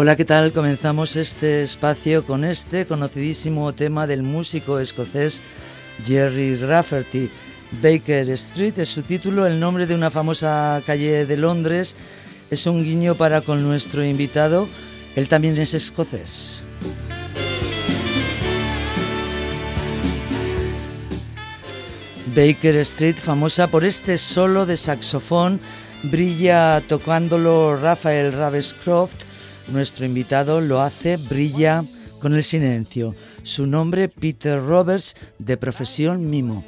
Hola, ¿qué tal? Comenzamos este espacio con este conocidísimo tema del músico escocés Jerry Rafferty. Baker Street es su título, el nombre de una famosa calle de Londres. Es un guiño para con nuestro invitado. Él también es escocés. Baker Street, famosa por este solo de saxofón, brilla tocándolo Rafael Ravenscroft nuestro invitado lo hace, brilla con el silencio. Su nombre, Peter Roberts, de profesión mimo.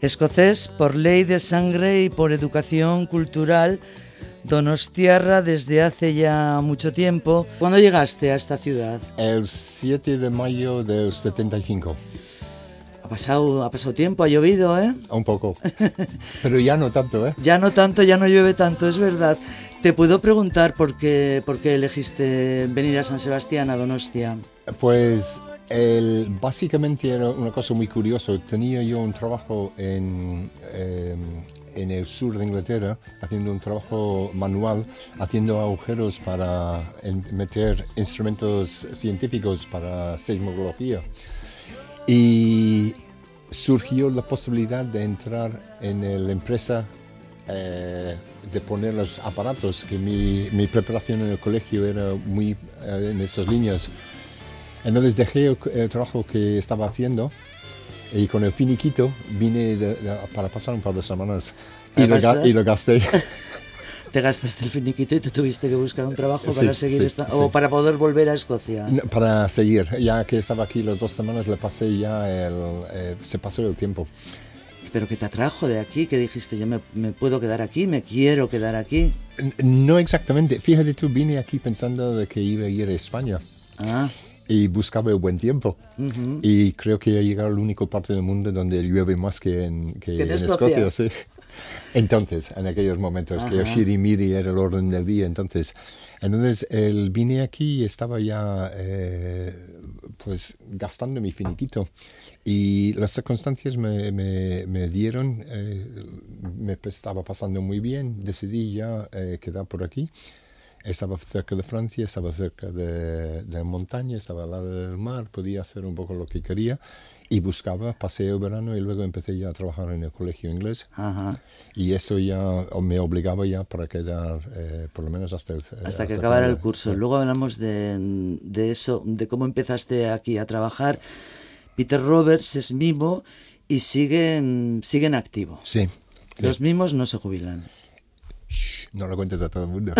Escocés por ley de sangre y por educación cultural, Donostiarra desde hace ya mucho tiempo. ¿Cuándo llegaste a esta ciudad? El 7 de mayo del 75. Ha pasado, ha pasado tiempo, ha llovido, ¿eh? Un poco. Pero ya no tanto, ¿eh? ya no tanto, ya no llueve tanto, es verdad. ¿Te puedo preguntar por qué, por qué elegiste venir a San Sebastián, a Donostia? Pues el, básicamente era una cosa muy curiosa. Tenía yo un trabajo en, em, en el sur de Inglaterra, haciendo un trabajo manual, haciendo agujeros para meter instrumentos científicos para seismología y surgió la posibilidad de entrar en la empresa, eh, de poner los aparatos, que mi, mi, preparación en el colegio era muy eh, en estas líneas. Entonces dejé el, trabajo que estaba haciendo y con el finiquito vine para pasar un par de semanas y lo, y lo gasté. te gastaste el finiquito y te tuviste que buscar un trabajo para seguir esta, o para poder volver a Escocia. para seguir, ya que estaba aquí las dos semanas, le pasé ya el, eh, se pasó el tiempo. Pero que te atrajo de aquí, que dijiste yo me, puedo quedar aquí, me quiero quedar aquí. No exactamente, fíjate tú, vine aquí pensando de que iba a ir a España. Ah y buscaba el buen tiempo. Y creo que he llegado a la única parte del mundo donde llueve más que en, que en Escocia. Sí. Entonces, en aquellos momentos, que que Miri era el orden del día, entonces, entonces el, vine aquí y estaba ya eh, pues gastando mi finiquito. Y las circunstancias me, me, dieron, eh, me estaba pasando muy bien, decidí ya eh, quedar por aquí. Estaba cerca de Francia, estaba cerca de, de montaña, estaba al lado del mar, podía hacer un poco lo que quería y buscaba paseo verano y luego empecé ya a trabajar en el colegio inglés. Y eso ya me obligaba ya para quedar eh, por lo menos hasta el hasta, que acabara el curso. luego hablamos de, de, eso de cómo empezaste aquí a trabajar. Peter Roberts es mimo y siguen siguen activo. Sí los mimos no se jubilan no lo cuentes a todo el mundo.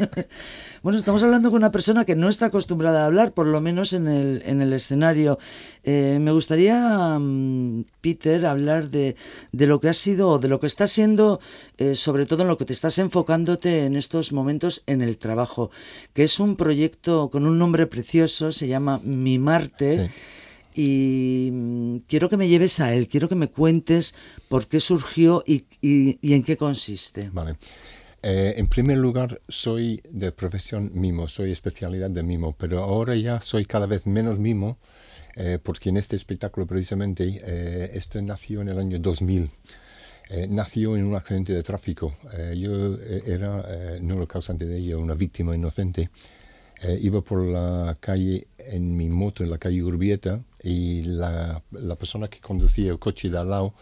bueno, estamos hablando con una persona que no está acostumbrada a hablar, por lo menos en el, en el escenario. Eh, me gustaría, mm, Peter, hablar de, de, lo que ha sido, de lo que está siendo, eh, sobre todo en lo que te estás enfocándote en estos momentos en el trabajo, que es un proyecto con un nombre precioso, se llama Mi Marte. Sí y mm, quiero que me lleves a él, quiero que me cuentes por qué surgió y, en qué consiste. Vale. Eh, en primer lugar, soy de profesión mimo, soy especialidad de mimo, pero ahora ya soy cada vez menos mimo, eh, porque en este espectáculo precisamente, eh, este nació en el año 2000. nació en un accidente de tráfico. yo era, no lo causante de ello, una víctima inocente. iba por la calle en mi moto, en la calle Urbieta, y la, la persona que conducía el coche de al lado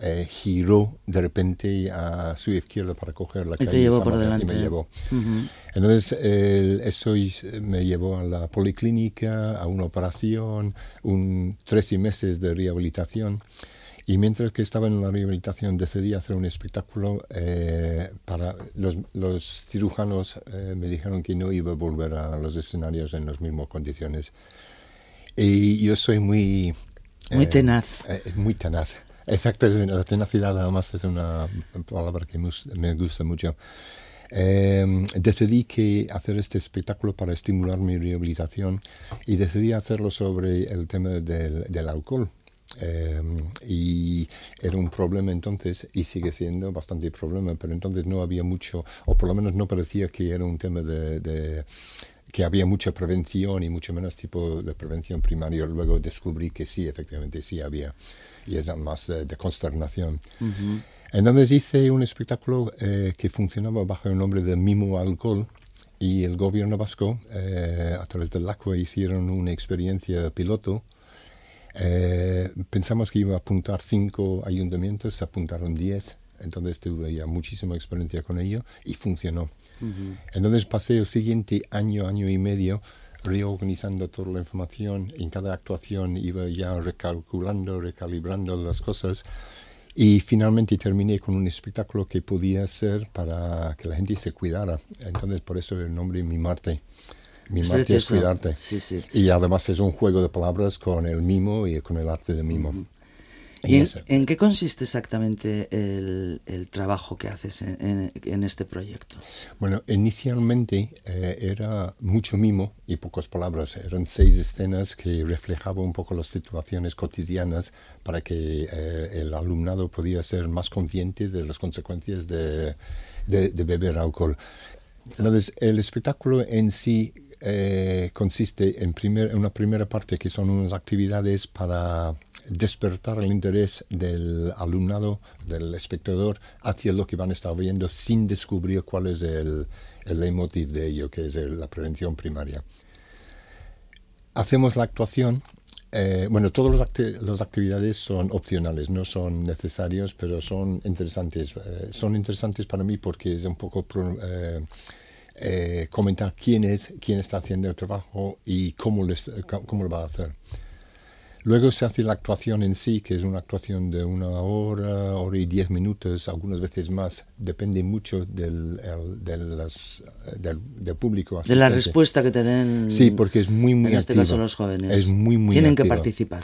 eh, giró de repente a su izquierda para coger la y calle llevó por delante. y me llevó. Entonces eso me llevó a la policlínica, a una operación, un 13 meses de rehabilitación Y mientras que estaba en la rehabilitación decidí hacer un espectáculo eh, para los, los cirujanos eh, me dijeron que no iba a volver a los escenarios en las mismas condiciones. Y yo soy muy... Muy eh, tenaz. muy tenaz. Efecto, la tenacidad además es una palabra que me gusta mucho. decidí que hacer este espectáculo para estimular mi rehabilitación y decidí hacerlo sobre el tema del, del alcohol Em, y era un problema entonces, y sigue siendo bastante problema, pero entonces no había mucho, o por lo menos no parecía que era un tema de, que había mucha prevención y mucho menos tipo de prevención primaria. Luego descubrí que sí, efectivamente sí había, y es más de, consternación. Entonces hice un espectáculo eh, que funcionaba bajo el nombre de Mimo Alcohol, y el gobierno vasco, eh, a través del ACUA, hicieron una experiencia piloto eh, pensamos que iba a apuntar cinco ayuntamientos, se apuntaron diez, entonces tuve ya muchísima experiencia con ello y funcionó. Entonces pasé el siguiente año, año y medio reorganizando toda la información, en cada actuación iba ya recalculando, recalibrando las cosas y finalmente terminé con un espectáculo que podía ser para que la gente se cuidara. Entonces por eso el nombre Mi Marte. Mi Marte es cuidarte. Y además es un juego de palabras con el mimo y con el arte de mimo. ¿Y en, qué consiste exactamente el, trabajo que haces en, este proyecto? Bueno, inicialmente eh, era mucho mimo y pocas palabras. Eran seis escenas que reflejaban un poco las situaciones cotidianas para que eh, el alumnado podía ser más consciente de las consecuencias de, de beber alcohol. Entonces, el espectáculo en sí eh, consiste en, primer, en una primera parte que son unas actividades para despertar el interés del alumnado, del espectador, hacia lo que van a estar viendo sin descubrir cuál es el, el leitmotiv de ello, que es la prevención primaria. Hacemos la actuación. Eh, bueno, todas las, actividades son opcionales, no son necesarios, pero son interesantes. Eh, son interesantes para mí porque es un poco eh, comentar quién es, quién está haciendo el trabajo y cómo, les, cómo lo va a hacer. Luego se hace la actuación en sí, que es una actuación de una hora, hora y diez minutos, algunas veces más. Depende mucho del, del, público. De la respuesta que te den. Sí, porque es muy, muy En este caso los jóvenes. Es muy, muy Tienen que participar.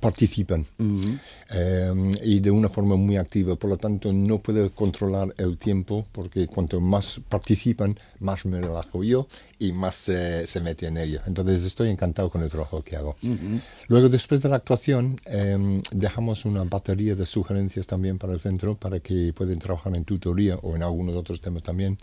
Participan. Em, y de una forma muy activa. Por lo tanto, no puedo controlar el tiempo, porque cuanto más participan, más me relajo yo y más se, se mete en ello. Entonces, estoy encantado con el trabajo que hago. Luego, después de la actuación, em, dejamos una batería de sugerencias también para el centro para que puedan trabajar en tutoría o en algunos otros temas también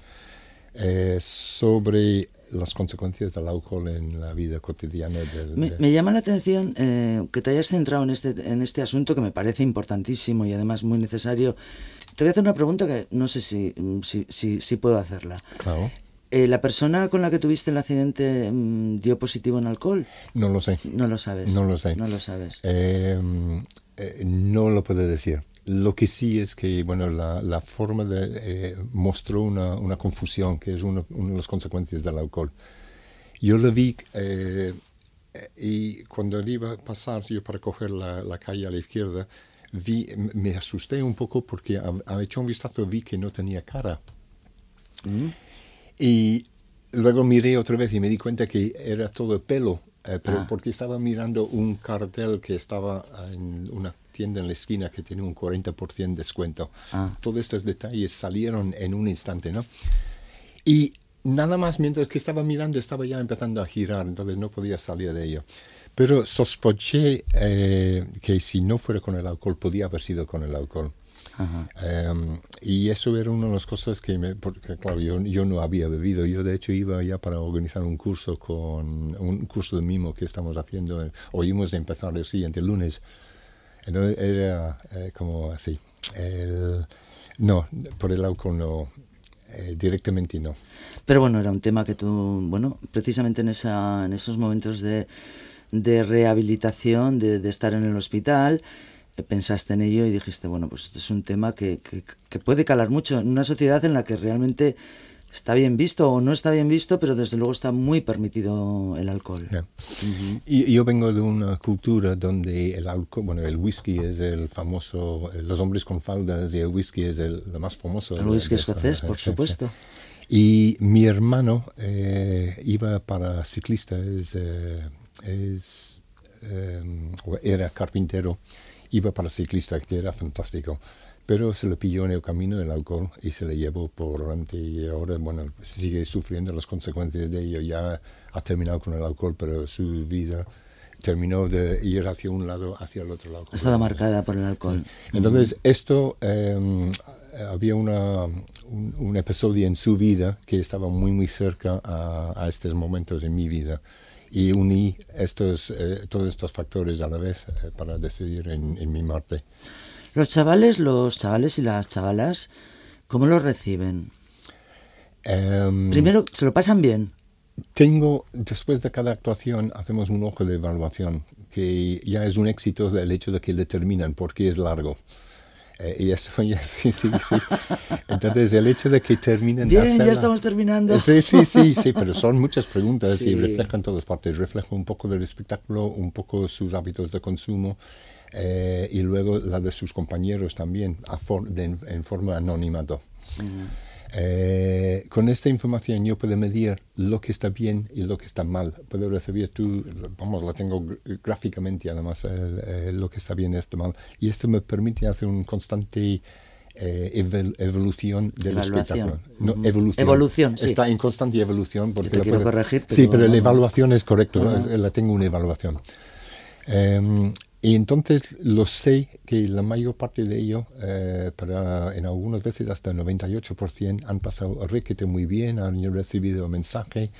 eh, sobre las consecuencias del alcohol en la vida cotidiana. Del, me, llama la atención eh, que te hayas centrado en este, en este asunto que me parece importantísimo y además muy necesario. Te voy a hacer una pregunta que no sé si, si, si, puedo hacerla. Claro. Eh, ¿La persona con la que tuviste el accidente mm, dio positivo en alcohol? No lo sé. No lo sabes. No lo sé. No lo sabes. Em, eh, no lo puedo decir. Lo que sí es que, bueno, la, la forma de... Eh, mostró una, una, confusión, que es una, una, de las consecuencias del alcohol. Yo lo vi y cuando iba a pasar yo para coger la, la, calle a la izquierda, vi, me asusté un poco porque a, hecho un vistazo vi que no tenía cara. Mm. Y luego miré otra vez y me di cuenta que era todo pelo, eh, pero ah. porque estaba mirando un cartel que estaba en una tienda en la esquina que tiene un 40% de descuento. Ah. Todos estos detalles salieron en un instante, ¿no? Y nada más mientras que estaba mirando estaba ya empezando a girar, entonces no podía salir de ello. Pero sospeché eh, que si no fuera con el alcohol, podía haber sido con el alcohol. Em, y eso era una de las cosas que me, porque claro, yo, yo, no había bebido. Yo de hecho iba ya para organizar un curso con un curso de mimo que estamos haciendo. Oímos de empezar el siguiente lunes. Entonces era eh, como así. no, por el alcohol no. Eh, directamente no. Pero bueno, era un tema que tú, bueno, precisamente en, esa, en esos momentos de, de rehabilitación, de, de estar en el hospital, pensaste en ello y dijiste, bueno, pues esto es un tema que, que, puede calar mucho en una sociedad en la que realmente está bien visto o no está bien visto, pero desde luego está muy permitido el alcohol. y, yo vengo de una cultura donde el alcohol, bueno, el whisky es el famoso, los hombres con faldas y el whisky es el, más famoso. El whisky escocés, por supuesto. Y mi hermano eh, iba para ciclista, es, eh, es eh, era carpintero, iba para ciclista, que era fantástico pero se le pilló en el camino el alcohol y se le llevó por delante y ahora, bueno, sigue sufriendo las consecuencias de ello. Ya ha terminado con el alcohol, pero su vida terminó de ir hacia un lado, hacia el otro lado. Ha estado marcada por el alcohol. Entonces, esto, em, había una, un, episodio en su vida que estaba muy, muy cerca a, estos momentos en mi vida y uní estos, eh, todos estos factores a la vez eh, para decidir en, en mi Marte. Los chavales, los chavales y las chavalas, ¿cómo lo reciben? Em, Primero, ¿se lo pasan bien? Tengo, después de cada actuación, hacemos un ojo de evaluación, que ya es un éxito el hecho de que determinan por qué es largo. Eh, y eso ya, sí, sí, sí. Entonces, el hecho de que terminen Bien, ya estamos terminando. Sí, sí, sí, sí, pero son muchas preguntas y reflejan todas partes. Reflejan un poco del espectáculo, un poco sus hábitos de consumo eh, y luego la de sus compañeros también, en forma anonimato. Eh, con esta información yo puedo medir lo que está bien y lo que está mal. Puedo recibir tú, vamos, la tengo gráficamente además, eh, lo que está bien y está mal. Y esto me permite hacer un constante evolución del espectáculo. No, evolución. Evolución, sí. Está en constante evolución. Porque corregir. Sí, pero la evaluación es correcto, la tengo una evaluación. Em, y entonces lo sé que la mayor parte de ellos, eh, para, en algunas veces hasta el 98%, han pasado requete muy bien, han recibido mensaje,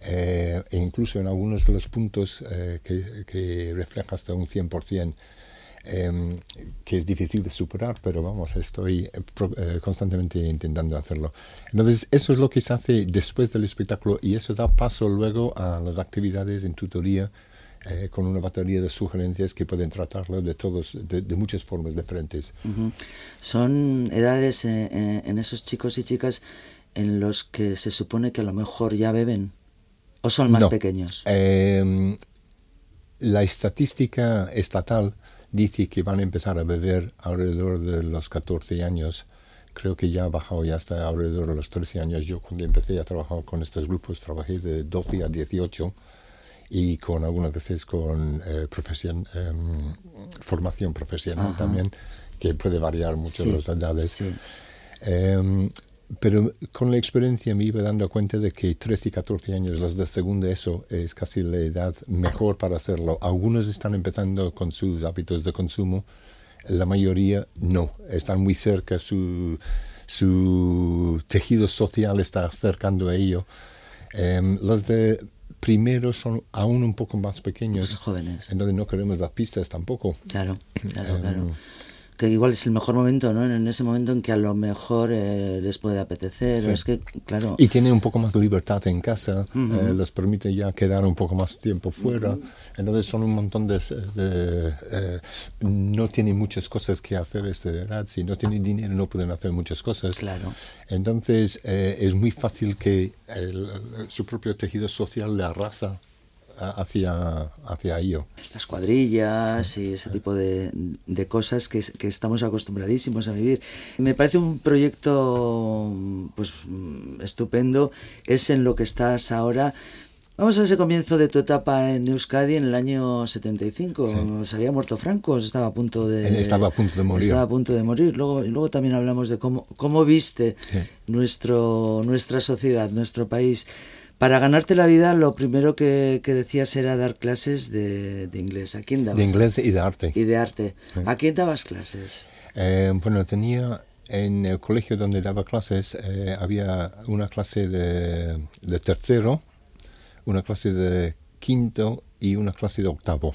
eh, e incluso en algunos de los puntos eh, que, que, refleja hasta un 100%, em, que es difícil de superar, pero vamos, estoy constantemente intentando hacerlo. Entonces, eso es lo que se hace después del espectáculo y eso da paso luego a las actividades en tutoría eh, con una batería de sugerencias que pueden tratarlo de todos, de, muchas formas diferentes. Son edades eh, eh, en esos chicos y chicas en los que se supone que a lo mejor ya beben o son más pequeños. Em, la estadística estatal dice que van a empezar a beber alrededor de los 14 años creo que ya ha bajado ya hasta alrededor de los 13 años. Yo cuando empecé a trabajar con estos grupos trabajé de 12 a 18 y con algunas veces con eh, profesión, em, formación profesional también, que puede variar mucho las edades. Em, pero con la experiencia me iba dando cuenta de que 13 y 14 años, los de segundo eso, es casi la edad mejor para hacerlo. Algunos están empezando con sus hábitos de consumo, la mayoría no, están muy cerca, su, su tejido social está acercando a ello. Em, los de primero son aún un poco más pequeños. Los jóvenes. Entonces no queremos las pistas tampoco. Claro, claro, claro. Que igual es el mejor momento, ¿no? En ese momento en que a lo mejor eh, les puede apetecer, es que, claro... Y tiene un poco más de libertad en casa, eh, les permite ya quedar un poco más tiempo fuera, entonces son un montón de... Eh, no tienen muchas cosas que hacer a esta edad, si no tienen dinero no pueden hacer muchas cosas. Claro. Entonces es muy fácil que su propio tejido social le arrasa hacia, hacia ello. Las cuadrillas y ese tipo de, cosas que, estamos acostumbradísimos a vivir. Me parece un proyecto pues estupendo, es en lo que estás ahora. Vamos a ese comienzo de tu etapa en Euskadi en el año 75. Se había muerto Franco, estaba a punto de estaba a punto de morir. Estaba a punto de morir. Luego, luego también hablamos de cómo, cómo viste nuestro, nuestra sociedad, nuestro país. Para ganarte la vida, lo primero que, decías era dar clases de, inglés. ¿A quién dabas? De inglés y de arte. Y de arte. ¿A quién dabas clases? Eh, bueno, tenía en el colegio donde daba clases, eh, había una clase de, tercero, una clase de quinto y una clase de octavo.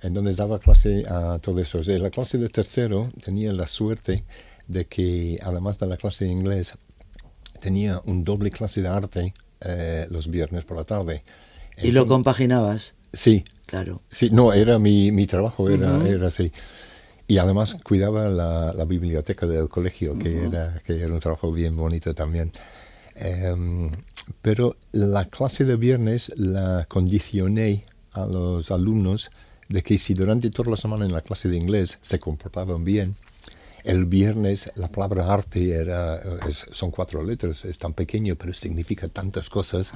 En donde daba clase a todo eso. En la clase de tercero tenía la suerte de que, además de la clase de inglés, tenía un doble clase de arte eh, los viernes por la tarde. ¿Y lo compaginabas? Sí. Claro. Sí, no, era mi, mi trabajo, era, era así. Y además cuidaba la, la biblioteca del colegio, que, era, que era un trabajo bien bonito también. Em, pero la clase de viernes la condicioné a los alumnos de que si durante toda la semana en la clase de inglés se comportaban bien, el viernes la palabra arte era, son cuatro letras, es tan pequeño, pero significa tantas cosas.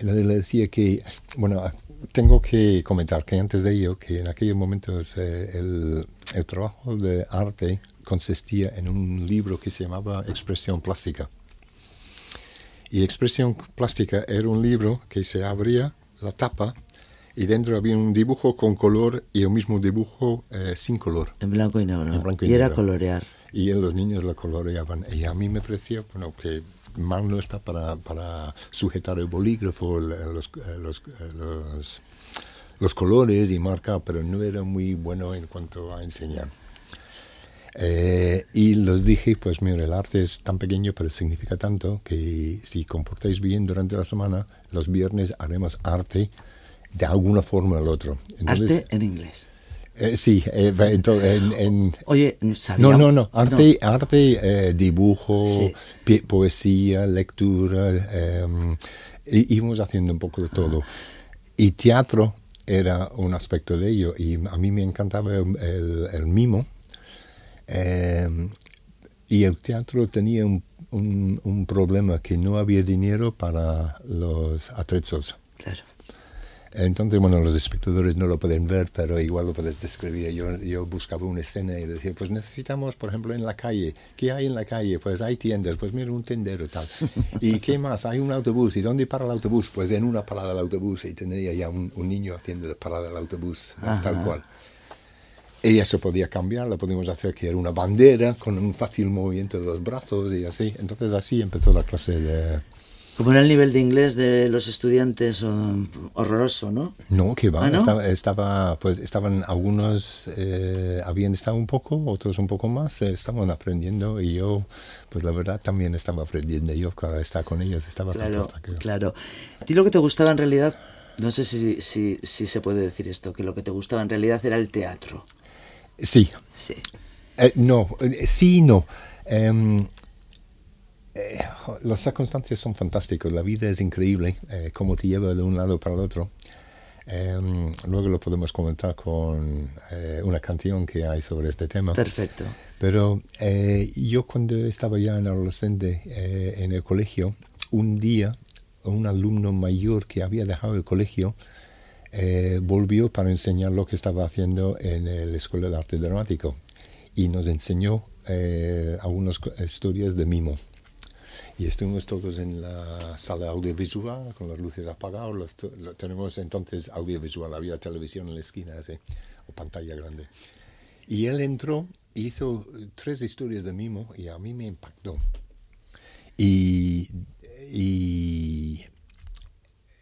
Y le decía que, bueno, tengo que comentar que antes de ello, que en aquellos momentos eh, el, el, trabajo de arte consistía en un libro que se llamaba Expresión Plástica. Y Expresión Plástica era un libro que se abría la tapa y dentro había un dibujo con color y el mismo dibujo eh, sin color. En blanco y negro. y, era colorear. Y los niños lo coloreaban. Y a mí me parecía bueno, que mal no está para, para sujetar el bolígrafo, los, los, los, los, colores y marcar, pero no era muy bueno en cuanto a enseñar. Eh, y les dije, pues mira, el arte es tan pequeño, pero significa tanto que si comportáis bien durante la semana, los viernes haremos arte de alguna forma o otro. arte en inglés. Eh, sí, eh, en, Oye, No, no, no. Arte, arte eh, dibujo, poesía, lectura. Em, íbamos haciendo un poco de todo. Y teatro era un aspecto de ello. Y a mí me encantaba el, mimo. Em, y el teatro tenía un, un problema que no había dinero para los atrezos. Claro. Entonces, bueno, los espectadores no lo pueden ver, pero igual lo puedes describir. Yo, yo buscaba una escena y decía, pues necesitamos, por ejemplo, en la calle. ¿Qué hay en la calle? Pues hay tiendas, pues mira, un tendero tal. ¿Y qué más? Hay un autobús. ¿Y dónde para el autobús? Pues en una parada del autobús. Y tenía ya un, niño haciendo la parada del autobús, tal cual. Y eso podía cambiar, lo podíamos hacer que era una bandera con un fácil movimiento de los brazos y así. Entonces así empezó la clase de, como era el nivel de inglés de los estudiantes horroroso, ¿no? No, que va, ¿Ah, estaba, pues estaban algunos, eh, habían estado un poco, otros un poco más, eh, estaban aprendiendo y yo, pues la verdad también estaba aprendiendo, yo para estar con ellos estaba claro, Claro, a ti lo que te gustaba en realidad, no sé si, si, si se puede decir esto, que lo que te gustaba en realidad era el teatro. Sí. Sí. Eh, no, sí y no. Em, eh, las circunstancias son fantásticas, la vida es increíble, eh, cómo te lleva de un lado para el otro. Em, luego lo podemos comentar con eh, una canción que hay sobre este tema. Perfecto. Pero yo cuando estaba ya en adolescente en el colegio, un día un alumno mayor que había dejado el colegio volvió para enseñar lo que estaba haciendo en la Escuela de Arte Dramático y nos enseñó algunas historias de mimo. Y estuvimos todos en la sala audiovisual con las luces apagadas. tenemos entonces audiovisual, había televisión en la esquina así, o pantalla grande. Y él entró, hizo tres historias de mimo y a mí me impactó. Y, y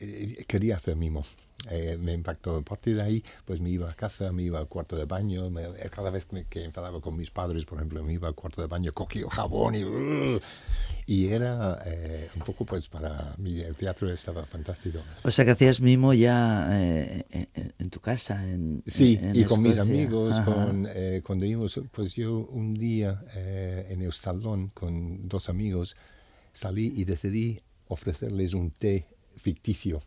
eh, quería hacer mimo. Eh, me impactó. A partir de ahí, pues me iba a casa, me iba al cuarto de baño. cada vez que enfadaba con mis padres, por ejemplo, me iba al cuarto de baño, cogía jabón y. Uh, y era eh, un poco, pues, para mí el teatro estaba fantástico. O sea, que hacías mimo ya eh, en, tu casa. En, sí, y con mis amigos. Con, cuando íbamos, pues yo un día en el salón con dos amigos salí y decidí ofrecerles un té ficticio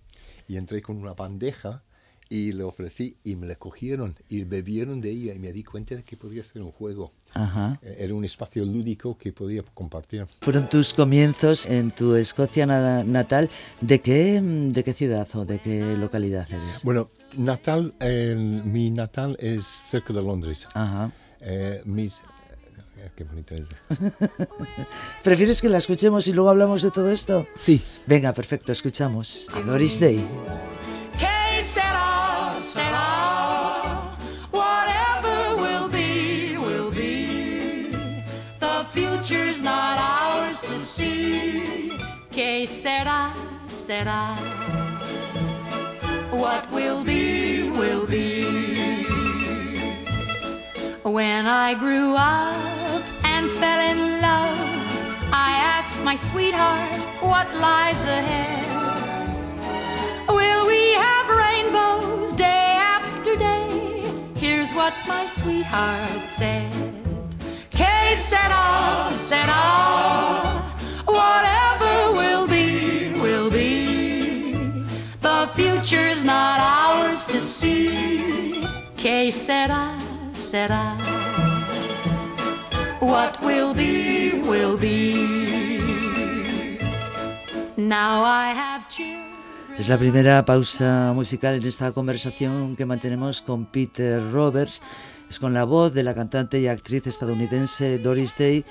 y entré con una bandeja y le ofrecí y me la cogieron y bebieron de ella y me di cuenta de que podía ser un juego. Eh, era un espacio lúdico que podía compartir. ¿Fueron tus comienzos en tu Escocia natal? ¿De qué, de qué ciudad o de qué localidad eres? Bueno, natal, mi natal es cerca de Londres. Ajá. Eh, mis, eh, Qué bonito es. ¿Prefieres que la escuchemos y luego hablamos de todo esto? Sí. Venga, perfecto, escuchamos. Doris Day. Whatever will be, will be. The future's not ours to see. Que será, será. What will be, will be. When I grew up and fell in love. I asked my sweetheart what lies ahead. Will we have rainbows day after day? Here's what my sweetheart said. Que sera, sera. Whatever will be, will be. The future's not ours to see. Que sera, sera. What will be, will be. Now I have Es la primera pausa musical en esta conversación que mantenemos con Peter Roberts. Es con la voz de la cantante y actriz estadounidense Doris Day,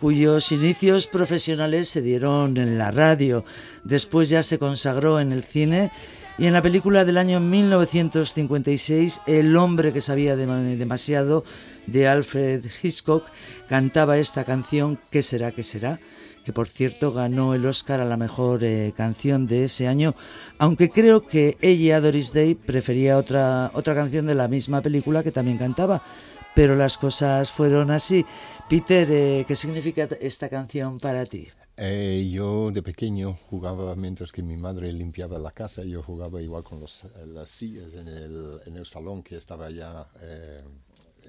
cuyos inicios profesionales se dieron en la radio. Después ya se consagró en el cine y en la película del año 1956, El hombre que sabía demasiado, de Alfred Hitchcock, cantaba esta canción ¿Qué será, qué será? que por cierto ganó el Oscar a la mejor eh, canción de ese año, aunque creo que ella, Doris Day, prefería otra, otra canción de la misma película que también cantaba, pero las cosas fueron así. Peter, eh, ¿qué significa esta canción para ti? Eh, yo de pequeño jugaba mientras que mi madre limpiaba la casa, yo jugaba igual con los, las sillas en el, en el salón que estaba ya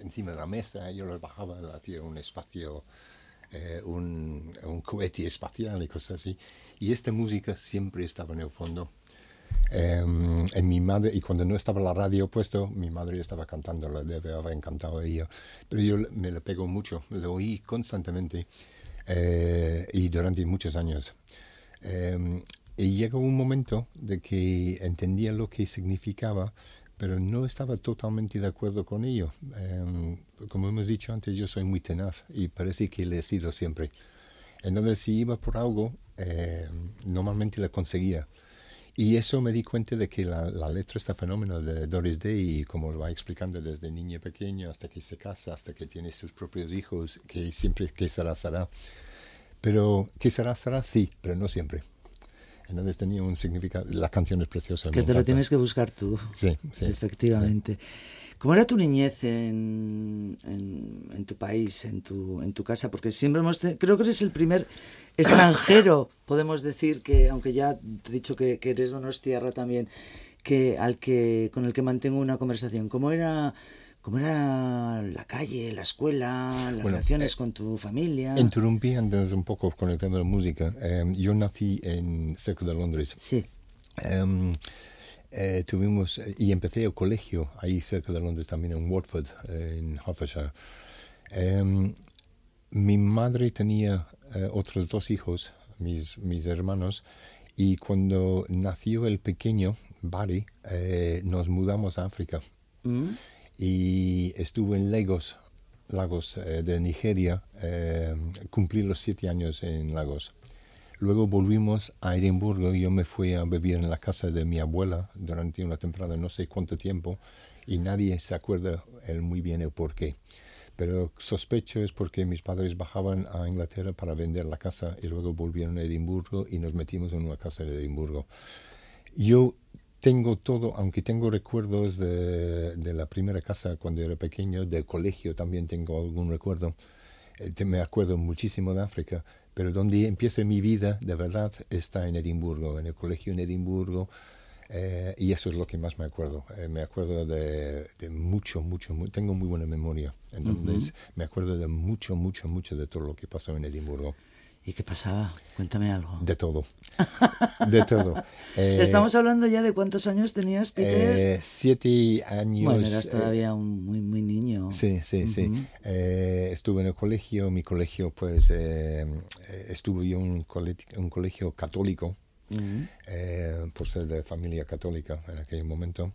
encima de la mesa, yo lo bajaba, hacía un espacio eh, un, un, cohete espacial y cosas así. Y esta música siempre estaba en el fondo. Em, en mi madre, y cuando no estaba la radio puesto, mi madre estaba cantando, le debe haber encantado ella. Pero yo me lo pego mucho, lo oí constantemente eh, y durante muchos años. Em, y llegó un momento de que entendía lo que significaba pero no estaba totalmente de acuerdo con ello. Em, como hemos dicho antes, yo soy muy tenaz y parece que le he sido siempre. Entonces, si iba por algo, em, normalmente lo conseguía. Y eso me di cuenta de que la, letra está fenómeno de Doris Day, y como lo va explicando desde niña pequeña hasta que se casa, hasta que tiene sus propios hijos, que siempre que será, será. Pero que será, será, sí, pero no siempre. Entonces tenía un significado. La canción es preciosa. Que te lo tienes que buscar tú. Sí, sí. Efectivamente. ¿Cómo era tu niñez en, en, tu país, en tu, en tu casa? Porque siempre hemos... creo que eres el primer extranjero, podemos decir, que aunque ya te he dicho que, que eres Donostiarra también, que, al que, con el que mantengo una conversación. ¿Cómo era ¿Cómo era la calle, la escuela, las relaciones eh, con tu familia? Interrumpí antes un poco con el tema de la música. Em, yo nací en cerca de Londres. Sí. Em, eh, tuvimos, y empecé el colegio ahí cerca de Londres también, en Watford, en Hertfordshire. Em, mi madre tenía eh, otros dos hijos, mis, mis hermanos, y cuando nació el pequeño, Barry, nos mudamos a África. Mm y estuve en Lagos, Lagos eh, de Nigeria, eh, cumplí los siete años en Lagos. Luego volvimos a Edimburgo y yo me fui a vivir en la casa de mi abuela durante una temporada, no sé cuánto tiempo, y nadie se acuerda el muy bien el por qué. Pero sospecho es porque mis padres bajaban a Inglaterra para vender la casa y luego volvieron a Edimburgo y nos metimos en una casa de Edimburgo. Yo tengo todo, aunque tengo recuerdos de, de, la primera casa cuando era pequeño, del colegio también tengo algún recuerdo. Eh, me acuerdo muchísimo de África, pero donde empieza mi vida de verdad está en Edimburgo, en el colegio en Edimburgo, eh, y eso es lo que más me acuerdo. Eh, me acuerdo de, de mucho, mucho, tengo muy buena memoria, entonces me acuerdo de mucho, mucho, mucho de todo lo que pasó en Edimburgo. ¿Y qué pasaba? Cuéntame algo. De todo. De todo. Eh, Estamos hablando ya de cuántos años tenías, Peter. Eh, siete años. Bueno, eras todavía eh, un muy, muy niño. Sí, sí, sí. estuve en el colegio. Mi colegio, pues, estuve yo en un, un colegio católico, por ser de familia católica en aquel momento.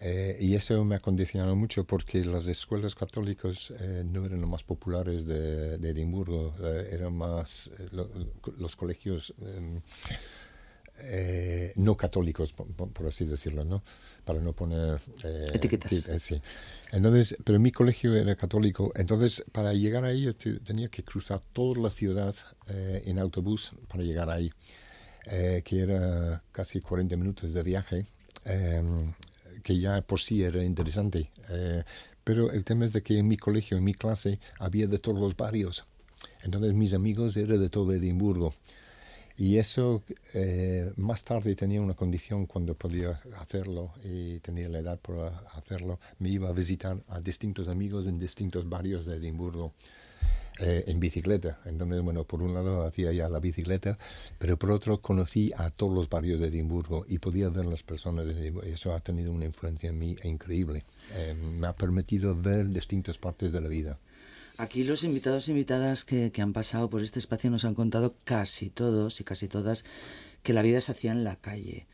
Eh, y eso me ha condicionado mucho porque las escuelas católicas eh, no eran las más populares de, Edimburgo, eh, eran más los colegios em, no católicos, por, así decirlo, ¿no? Para no poner... Etiquetas. sí. Entonces, pero mi colegio era católico, entonces para llegar ahí tenía que cruzar toda la ciudad en autobús para llegar ahí, que era casi 40 minutos de viaje. Que ya por sí era interesante. Eh, pero el tema es de que en mi colegio, en mi clase, había de todos los barrios. Entonces mis amigos eran de todo Edimburgo. Y eso eh, más tarde tenía una condición cuando podía hacerlo y tenía la edad para hacerlo. Me iba a visitar a distintos amigos en distintos barrios de Edimburgo. Eh, en bicicleta. Entonces, bueno, por un lado hacía ya la bicicleta, pero por otro conocí a todos los barrios de Edimburgo y podía ver las personas de Edimburgo. Eso ha tenido una influencia en mí increíble. Eh, me ha permitido ver distintas partes de la vida. Aquí los invitados e invitadas que, que, han pasado por este espacio nos han contado casi todos y casi todas que la vida se hacía en la calle.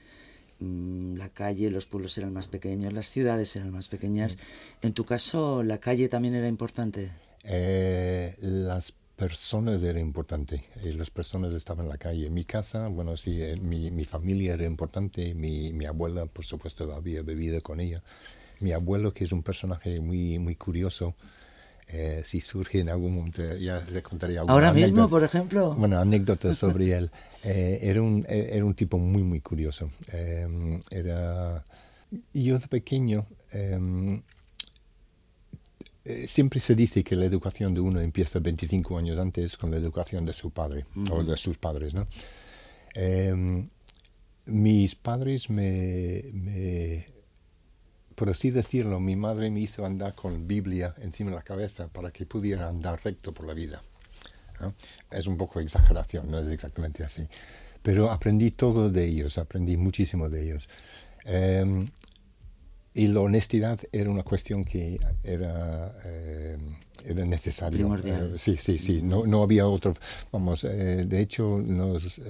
Mm, la calle, los pueblos eran más pequeños, las ciudades eran más pequeñas. En tu caso, ¿la calle también era importante? Eh, las personas eran importantes, y las personas estaban en la calle. Mi casa, bueno, sí, eh, mi, mi familia era importante, mi, mi, abuela, por supuesto, había bebido con ella. Mi abuelo, que es un personaje muy, muy curioso, eh, si surge en algún momento, ya le contaría alguna Ahora mismo, por ejemplo. Bueno, anécdotas sobre él. Eh, era, un, era un tipo muy, muy curioso. era... Yo de pequeño eh, siempre se dice que la educación de uno empieza 25 años antes con la educación de su padre o de sus padres, ¿no? Em, mis padres me, por así decirlo, mi madre me hizo andar con Biblia encima de la cabeza para que pudiera andar recto por la vida. Es un poco exageración, no es exactamente así. Pero aprendí todo de ellos, aprendí muchísimo de ellos. Em, y la honestidad era una cuestión que era, eh, era necesaria. Eh, sí, sí, sí. No, no había otro. Vamos, eh, de hecho, nos,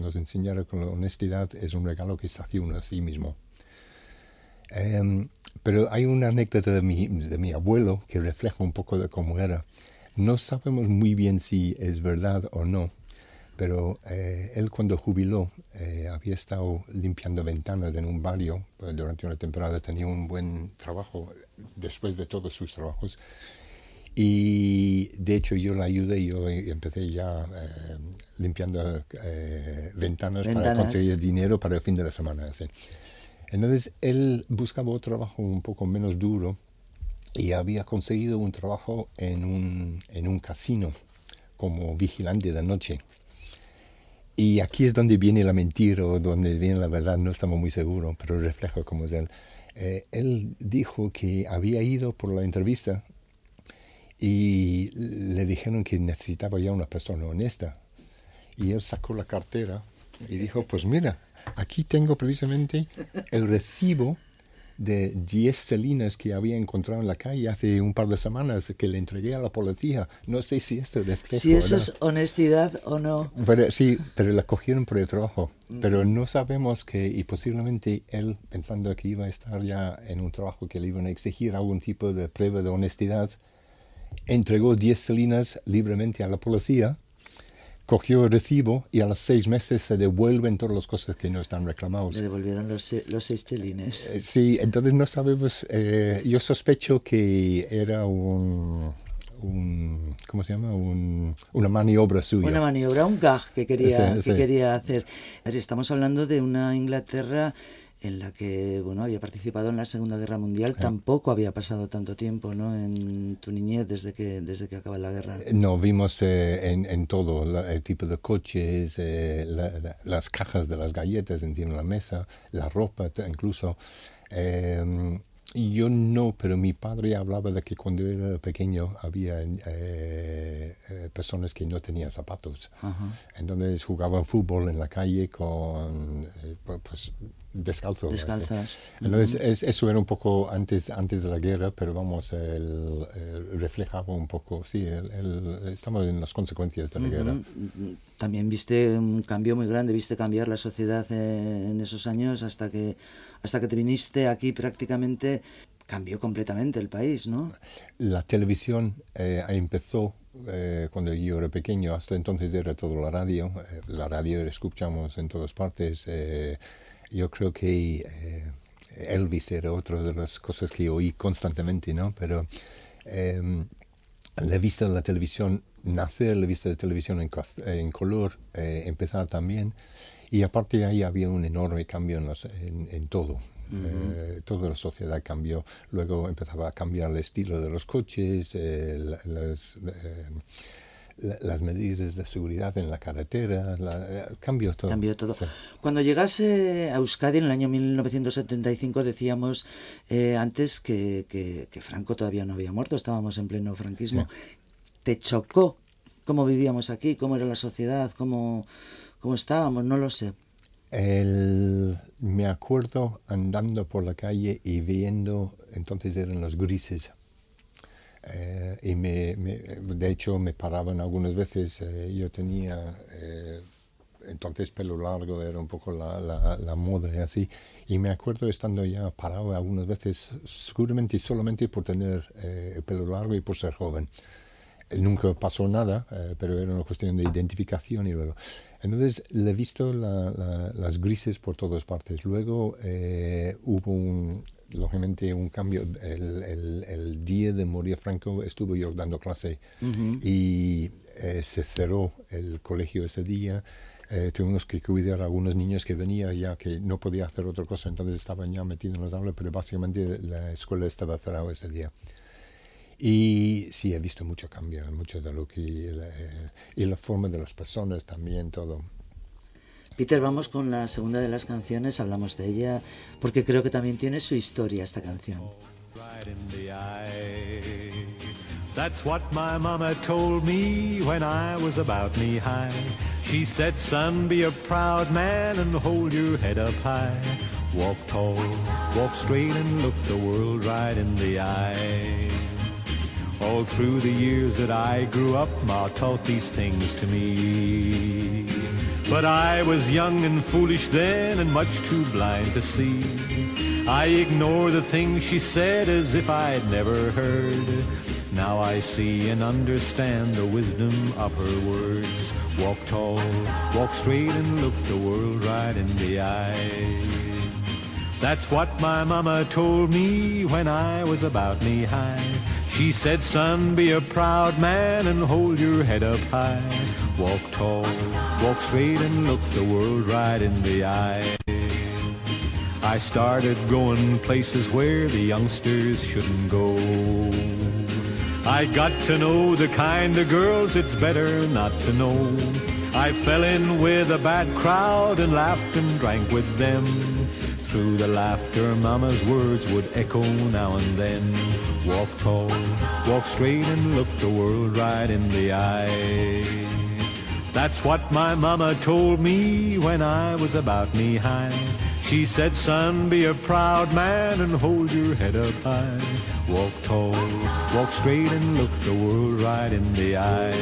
nos enseñaron que la honestidad es un regalo que se hace uno a sí mismo. Em, pero hay una anécdota de mi, de mi abuelo que refleja un poco de cómo era. No sabemos muy bien si es verdad o no, pero eh, él cuando jubiló eh, había estado limpiando ventanas en un barrio pues, durante una temporada, tenía un buen trabajo después de todos sus trabajos. Y de hecho yo le ayudé, yo empecé ya eh, limpiando ventanas, para conseguir dinero para el fin de la semana. Entonces él buscaba otro trabajo un poco menos duro y había conseguido un trabajo en un, en un casino como vigilante de noche. Y aquí es donde viene la mentira o donde viene la verdad, no estamos muy seguros, pero refleja cómo es él. Eh, él dijo que había ido por la entrevista y le dijeron que necesitaba ya una persona honesta. Y él sacó la cartera y dijo, pues mira, aquí tengo precisamente el recibo de 10 celinas que había encontrado en la calle hace un par de semanas que le entregué a la policía. No sé si esto refleja. Si eso es honestidad o no. Pero, sí, pero la cogieron por el trabajo. Pero no sabemos que, y posiblemente él, pensando que iba a estar ya en un trabajo que le iban a exigir algún tipo de prueba de honestidad, entregó 10 celinas libremente a la policía cogió el recibo y a los seis meses se devuelven todas las cosas que no están reclamados. Le devolvieron los, los seis chelines. Eh, sí, entonces no sabemos, eh, yo sospecho que era un, un, ¿cómo se llama? Un, una maniobra suya. Una maniobra, un gag que quería, que quería hacer. estamos hablando de una Inglaterra en la que bueno había participado en la Segunda Guerra Mundial tampoco había pasado tanto tiempo no en tu niñez desde que desde que acaba la guerra. Eh, no vimos eh, en, en, todo el tipo de coches eh, las cajas de las galletas encima de la mesa la ropa incluso em, yo no, pero mi padre hablaba de que cuando era pequeño había personas que no tenían zapatos. Entonces jugaban fútbol en la calle con, pues, descalzos. Descalzas. Entonces, eso era un poco antes, antes de la guerra, pero vamos, el, reflejaba un poco, sí, estamos en las consecuencias de la guerra. También viste un cambio muy grande, viste cambiar la sociedad en esos años hasta que, hasta que te viniste aquí prácticamente cambió completamente el país, ¿no? La televisión eh, empezó eh, cuando yo era pequeño, hasta entonces era todo la radio. Eh, la radio escuchamos en todas partes. Yo creo que eh, Elvis era otra de las cosas que oí constantemente, ¿no? Pero eh, la visto en la televisión nacer, la he visto la televisión en, en color eh, empezar también. Y aparte de ahí había un enorme cambio en, en, todo. Eh, toda la sociedad cambió. Luego empezaba a cambiar el estilo de los coches, las, las medidas de seguridad en la carretera, la, cambió todo. Cambió todo. Cuando llegase a Euskadi en el año 1975 decíamos eh, antes que, que, Franco todavía no había muerto, estábamos en pleno franquismo. te chocó cómo vivíamos aquí, cómo era la sociedad, cómo, cómo estábamos, no lo sé. me acuerdo andando por la calle y viendo, entonces eran los grises. Eh, y me, de hecho me paraban algunas veces, eh, yo tenía eh, entonces pelo largo era un poco la, la, moda y así. Y me acuerdo estando ya parado algunas veces, seguramente solamente por tener eh, el pelo largo y por ser joven. Eh, nunca pasó nada, eh, pero era una cuestión de identificación y luego. Entonces le he visto las grises por todas partes. Luego hubo un, lógicamente un cambio. El, el, día de morir Franco estuve yo dando clase y se cerró el colegio ese día eh, tuvimos que cuidar a algunos niños que venían ya que no podía hacer otra cosa, entonces estaban ya metidos en las aulas, pero básicamente la escuela estaba cerrada ese día. Y sí, he visto mucho cambio, mucho de lo que... Eh, y la forma de las personas también, todo. Peter, vamos con la segunda de las canciones, hablamos de ella, porque creo que también tiene su historia esta canción. That's what my mama told me when I was about knee high. She said, son, be a proud man and hold your head up high. Walk tall, walk straight and look the world right in the eye. All through the years that I grew up, Ma taught these things to me. But I was young and foolish then and much too blind to see. I ignored the things she said as if I'd never heard. Now I see and understand the wisdom of her words. Walk tall, walk straight and look the world right in the eye. That's what my mama told me when I was about knee high. She said, son, be a proud man and hold your head up high. Walk tall, walk straight and look the world right in the eye. I started going places where the youngsters shouldn't go. I got to know the kind of girls it's better not to know. I fell in with a bad crowd and laughed and drank with them. Through the laughter, Mama's words would echo now and then. Walk tall, walk straight and look the world right in the eye. That's what my mama told me when I was about knee high. She said, son, be a proud man and hold your head up high. Walk tall, walk straight and look the world right in the eye.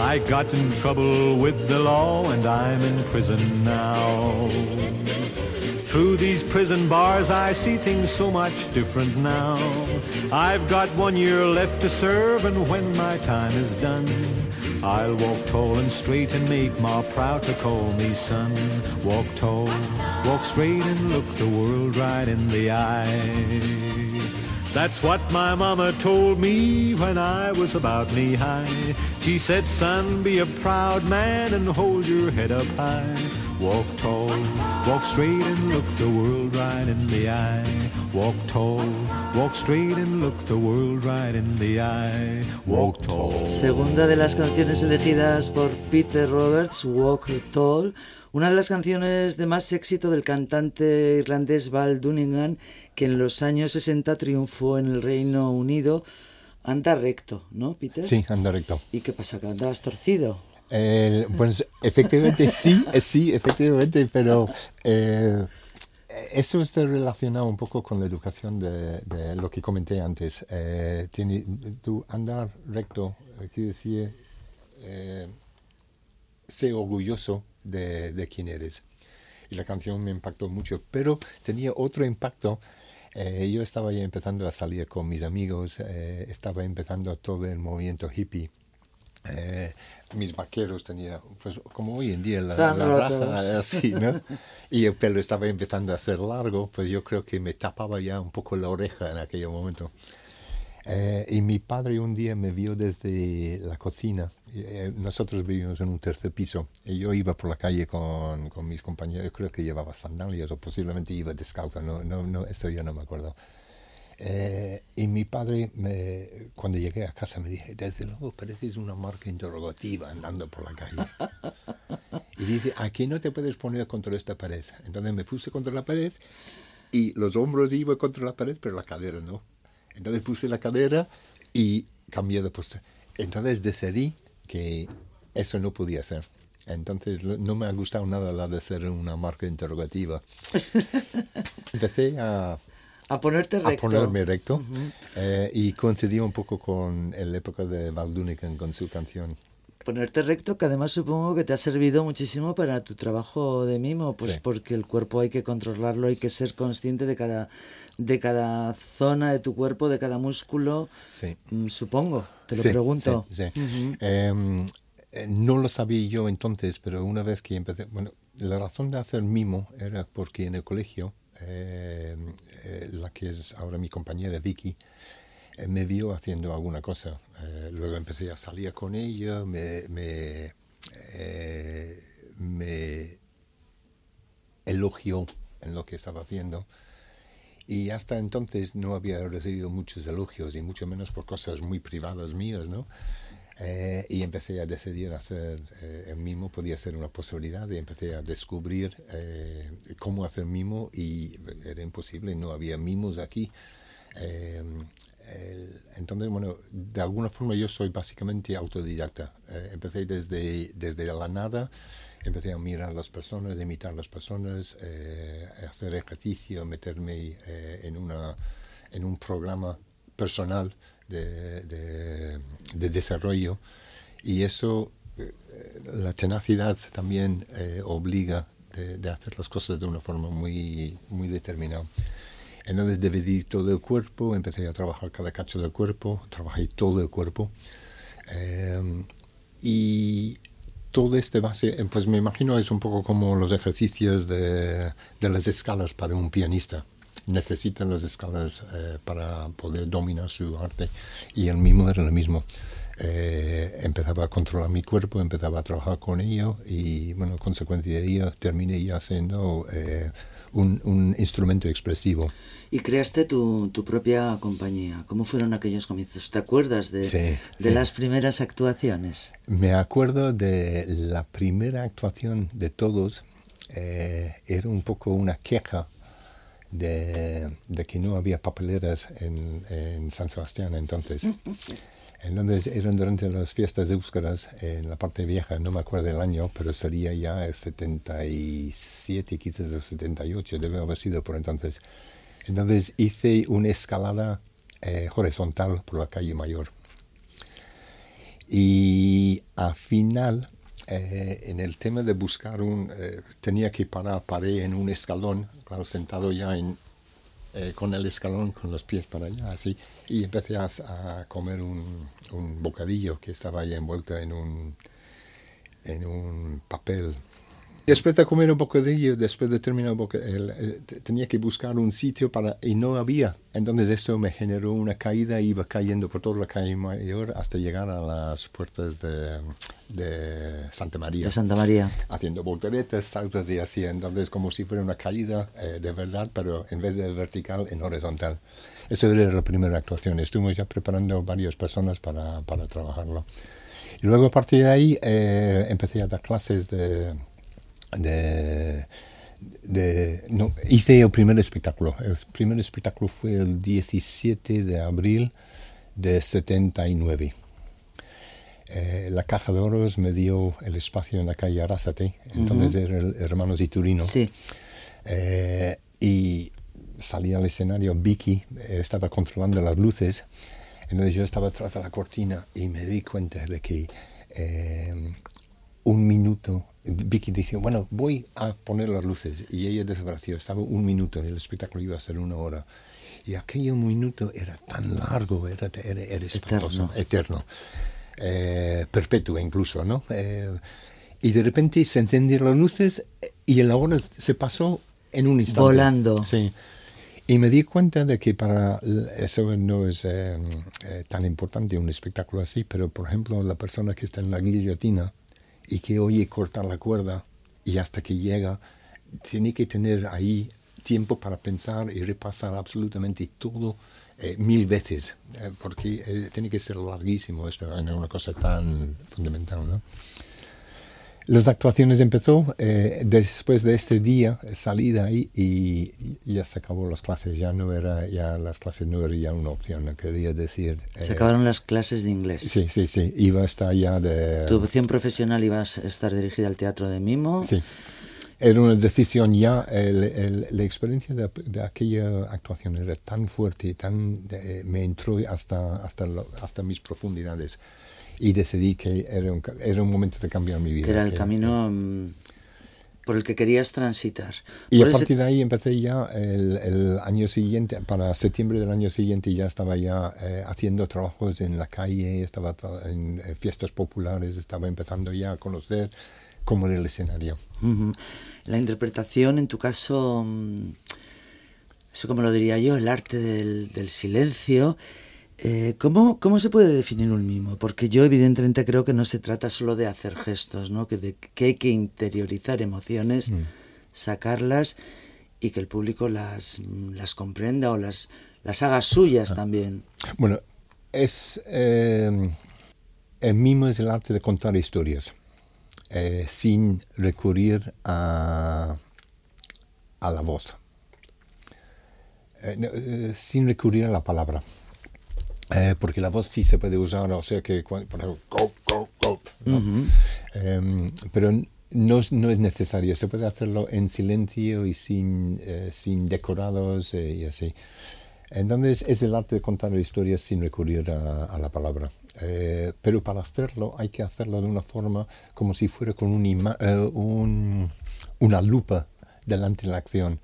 I got in trouble with the law and I'm in prison now. Through these prison bars I see things so much different now. I've got one year left to serve and when my time is done, I'll walk tall and straight and make Ma proud to call me son. Walk tall, walk straight and look the world right in the eye. That's what my mama told me when I was about knee high. She said, son, be a proud man and hold your head up high. Walk tall, walk straight and look the world right in the eye. Walk tall, walk straight and look the world right in the eye. Walk tall. Segunda de las canciones elegidas por Peter Roberts, Walk Tall, una de las canciones de más éxito del cantante irlandés Val Dunningham, que en los años 60 triunfó en el Reino Unido. Anda recto, ¿no, Peter? Sí, anda recto. ¿Y qué pasa? ¿Que andabas torcido? Eh, pues efectivamente sí, eh, sí, efectivamente, pero eh, eso está relacionado un poco con la educación de, lo que comenté antes. tiene, tú andar recto quiere decir ser orgulloso de, de quién eres. Y la canción me impactó mucho, pero tenía otro impacto yo estaba ya empezando a salir con mis amigos, estaba empezando todo el movimiento hippie eh, mis vaqueros tenía, pues como hoy en día la, raza así, ¿no? y el pelo estaba empezando a ser largo, pues yo creo que me tapaba ya un poco la oreja en aquel momento. Eh, y mi padre un día me vio desde la cocina. Eh, nosotros vivimos en un tercer piso y yo iba por la calle con, con mis compañeros. Creo que llevaba sandalias o posiblemente iba descalzo. No, no, no, esto yo no me acuerdo. Eh, y mi padre, me, cuando llegué a casa, me dije, desde luego pareces una marca interrogativa andando por la calle. y dice, aquí no te puedes poner contra esta pared. Entonces me puse contra la pared y los hombros iban contra la pared, pero la cadera no. Entonces puse la cadera y cambié de postura. Entonces decidí que eso no podía ser. Entonces no me ha gustado nada la de ser una marca interrogativa. Empecé a, a ponerte recto. A ponerme recto. Eh, y coincidí un poco con la época de Valdunican con su canción. Ponerte recto, que además supongo que te ha servido muchísimo para tu trabajo de mimo, pues porque el cuerpo hay que controlarlo, hay que ser consciente de cada, de cada zona de tu cuerpo, de cada músculo. Sí. Mm, supongo, te lo pregunto. Sí, eh, no lo sabía yo entonces, pero una vez que empecé, bueno, la razón de hacer mimo era porque en el colegio eh, eh, la que es ahora mi compañera Vicky, eh, me vio haciendo alguna cosa. luego empecé a salir con ella, me, me, me elogió en lo que estaba haciendo. Y hasta entonces no había recibido muchos elogios y mucho menos por cosas muy privadas mías, ¿no? Eh, y empecé a decidir hacer eh, el mimo, podía ser una posibilidad, y empecé a descubrir eh, cómo hacer mimo y era imposible, no había mimos aquí. entonces, bueno, de alguna forma yo soy básicamente autodidacta. empecé desde, desde la nada, empecé a mirar a las personas, imitar a las personas, hacer ejercicio, meterme en, una, en un programa personal de, desarrollo y eso, eh, la tenacidad también eh, obliga de, hacer las cosas de una forma muy, muy determinada. Entonces dividí todo el cuerpo, empecé a trabajar cada cacho del cuerpo, trabajé todo el cuerpo. Eh, y todo este base, pues me imagino es un poco como los ejercicios de, de las escalas para un pianista necesitan las escalas eh, para poder dominar su arte y el mismo era lo mismo. Eh, empezaba a controlar mi cuerpo, empezaba a trabajar con ello y, bueno, consecuencia de ello, terminé ya siendo eh, un, un, instrumento expresivo. Y creaste tu, tu, propia compañía. ¿Cómo fueron aquellos comienzos? ¿Te acuerdas de, de las primeras actuaciones? Me acuerdo de la primera actuación de todos. era un poco una queja de, que no había papeleras en, en, San Sebastián entonces. Entonces eran durante las fiestas Úscaras en la parte vieja, no me acuerdo el año, pero sería ya el 77, quizás el 78, debe haber sido por entonces. Entonces hice una escalada eh, horizontal por la calle Mayor. Y al final eh, en el tema de buscar un... Eh, tenía que parar, paré en un escalón, claro, sentado ya en, eh, con el escalón, con los pies para allá, así, y empecé a, a comer un, un, bocadillo que estaba ahí envuelto en un, en un papel Después de comer un poco de ello, después de terminar un poco, tenía que buscar un sitio para y no había. Entonces eso me generó una caída, iba cayendo por toda la calle mayor hasta llegar a las puertas de, de Santa María. De Santa María. Haciendo volteretas, saltos y así. Entonces como si fuera una caída eh, de verdad, pero en vez de vertical, en horizontal. Esa era la primera actuación. Estuvimos ya preparando varias personas para, para trabajarlo. Y luego a partir de ahí eh, empecé a dar clases de de, de, no, hice el primer espectáculo. El primer espectáculo fue el 17 de abril de 79. Eh, la Caja de Oros me dio el espacio en la calle Arásate, entonces era el Hermanos Iturino. Sí. Eh, y salí al escenario, Vicky eh, estaba controlando las luces, entonces yo estaba atrás de la cortina y me di cuenta de que un minuto Vicky dice, bueno, voy a poner las luces. Y ella desapareció. Estaba un minuto, el espectáculo iba a ser una hora. Y aquel minuto era tan largo, era, era, eterno. eterno eh, perpetuo incluso, ¿no? Eh, y de repente se encendieron las luces y la hora se pasó en un instante. Volando. Sí. Y me di cuenta de que para eso no es eh, tan importante un espectáculo así, pero por ejemplo la persona que está en la guillotina, y que oye cortar la cuerda y hasta que llega, tiene que tener ahí tiempo para pensar y repasar absolutamente todo eh, mil veces, eh, porque eh, tiene que ser larguísimo esto en una cosa tan fundamental. ¿no? Las actuaciones empezó eh, después de este día, salí de ahí y ya se acabó las clases, ya no era, ya las clases no eran ya una opción, no quería decir... se acabaron las clases de inglés. Sí, sí, sí, iba a estar ya de... ¿Tu opción profesional iba a estar dirigida al teatro de mimo? Sí era una decisión ya, el, la experiencia de, aquella actuación era tan fuerte, tan, me entró hasta, hasta, hasta mis profundidades y decidí que era un, era un momento de cambiar mi vida. Que era el camino mm, por el que querías transitar. Y a partir de ahí empecé ya el, el, año siguiente, para septiembre del año siguiente ya estaba ya eh, haciendo trabajos en la calle, estaba en fiestas populares, estaba empezando ya a conocer como en el escenario. La interpretación, en tu caso, mm, eso como lo diría yo, el arte del, silencio. Eh, ¿cómo, ¿Cómo se puede definir un mimo? Porque yo evidentemente creo que no se trata solo de hacer gestos, ¿no? que, de, que hay que interiorizar emociones, mm. sacarlas y que el público las, las comprenda o las, las haga suyas ah. también. Bueno, es, eh, el mimo es el arte de contar historias. Eh, sin recurrir a, a la voz, eh, sin recurrir a la palabra. Porque la voz sí se puede usar, o sea que, por ejemplo, go, go, go, em, pero no, no, es necesario, se puede hacerlo en silencio y sin, sin decorados y así. Entonces es el arte de contar historias sin recurrir a la palabra. Eh, pero para hacerlo hay que hacerlo de una forma como si fuera con eh, un, una lupa delante de la acción.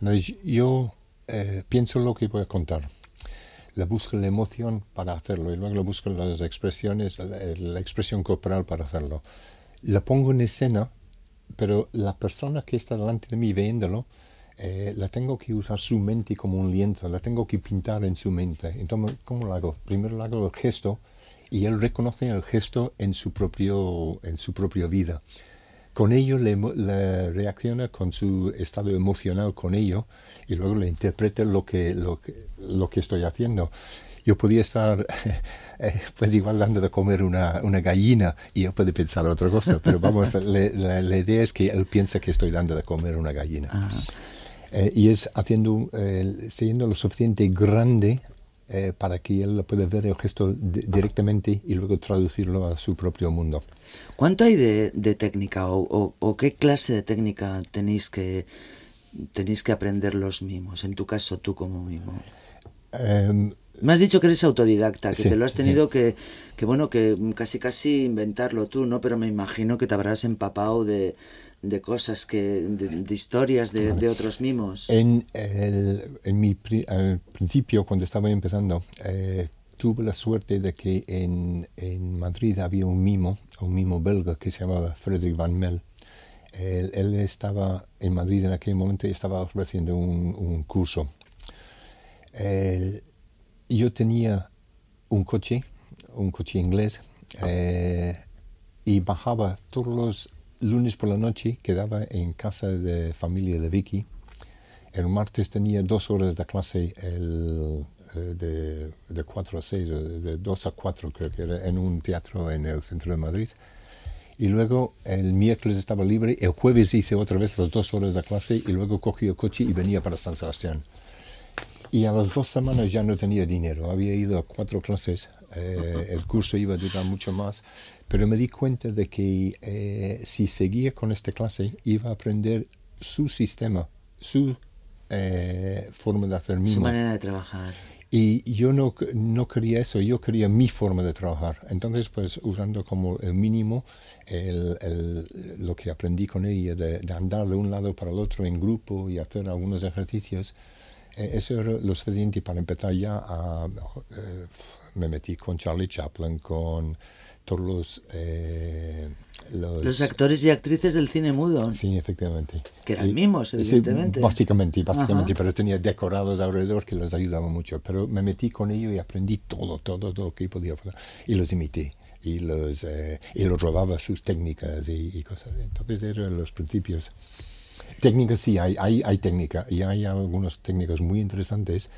Entonces yo eh, pienso lo que voy a contar. Le busco la emoción para hacerlo y luego le busco las expresiones, la, expresión corporal para hacerlo. La pongo en escena, pero la persona que está delante de mí viéndolo, la tengo que usar su mente como un lienzo, la tengo que pintar en su mente. Entonces, ¿cómo lo hago? Primero le hago el gesto y él reconoce el gesto en su propio en su propia vida con ello le, reacciona con su estado emocional con ello y luego le interpreta lo que lo que, lo que estoy haciendo yo podía estar eh, pues igual dando de comer una, una, gallina y él puede pensar otra cosa, pero vamos, la, idea es que él piensa que estoy dando de comer una gallina. Ah. Eh, y es haciendo, eh, siendo lo suficiente grande eh, para que él pueda ver el gesto directamente y luego traducirlo a su propio mundo. ¿Cuánto hay de, técnica o, qué clase de técnica tenéis que, tenéis que aprender los mimos? En tu caso, tú como mimo. Em, me has dicho que eres autodidacta, que te lo has tenido que, que, bueno, que casi casi inventarlo tú, ¿no? Pero me imagino que te habrás empapado de, de cosas, que, de, historias de, otros mimos? En, en mi al principio, cuando estaba empezando, eh, tuve la suerte de que en, en, Madrid había un mimo, un mimo belga que se llamaba Frederick Van Mel. Él, estaba en Madrid en aquel momento y estaba ofreciendo un, un curso. yo tenía un coche, un coche inglés, eh, y bajaba todos los lunes por la noche quedaba en casa de familia de Vicky. El martes tenía dos horas de clase el, de, de 4 a 6, de 2 a 4 creo que era, en un teatro en el centro de Madrid. Y luego el miércoles estaba libre, el jueves hice otra vez las dos horas de clase y luego cogí el coche y venía para San Sebastián. Y a las dos semanas ya no tenía dinero, había ido a cuatro clases, eh, el curso iba a durar mucho más, pero me di cuenta de que eh, si seguía con esta clase iba a aprender su sistema, su eh, forma de hacer Su manera de trabajar. Y yo no, no quería eso, yo quería mi forma de trabajar. Entonces, pues usando como el mínimo el, lo que aprendí con ella, de, andar de un lado para el otro en grupo y hacer algunos ejercicios, eh, eso era lo suficiente para empezar ya a... me metí con Charlie Chaplin, con todos eh, los, los, actores y actrices del cine mudo. Sí, efectivamente. Que eran mimos, evidentemente. básicamente, básicamente, pero tenía decorados alrededor que les ayudaban mucho. Pero me metí con ellos y aprendí todo, todo, todo lo que podía. Y los imité. Y los, eh, y los robaba sus técnicas y, cosas. Entonces eran los principios. Técnicas sí, hay, hay, hay técnica. Y hay algunas técnicas muy interesantes.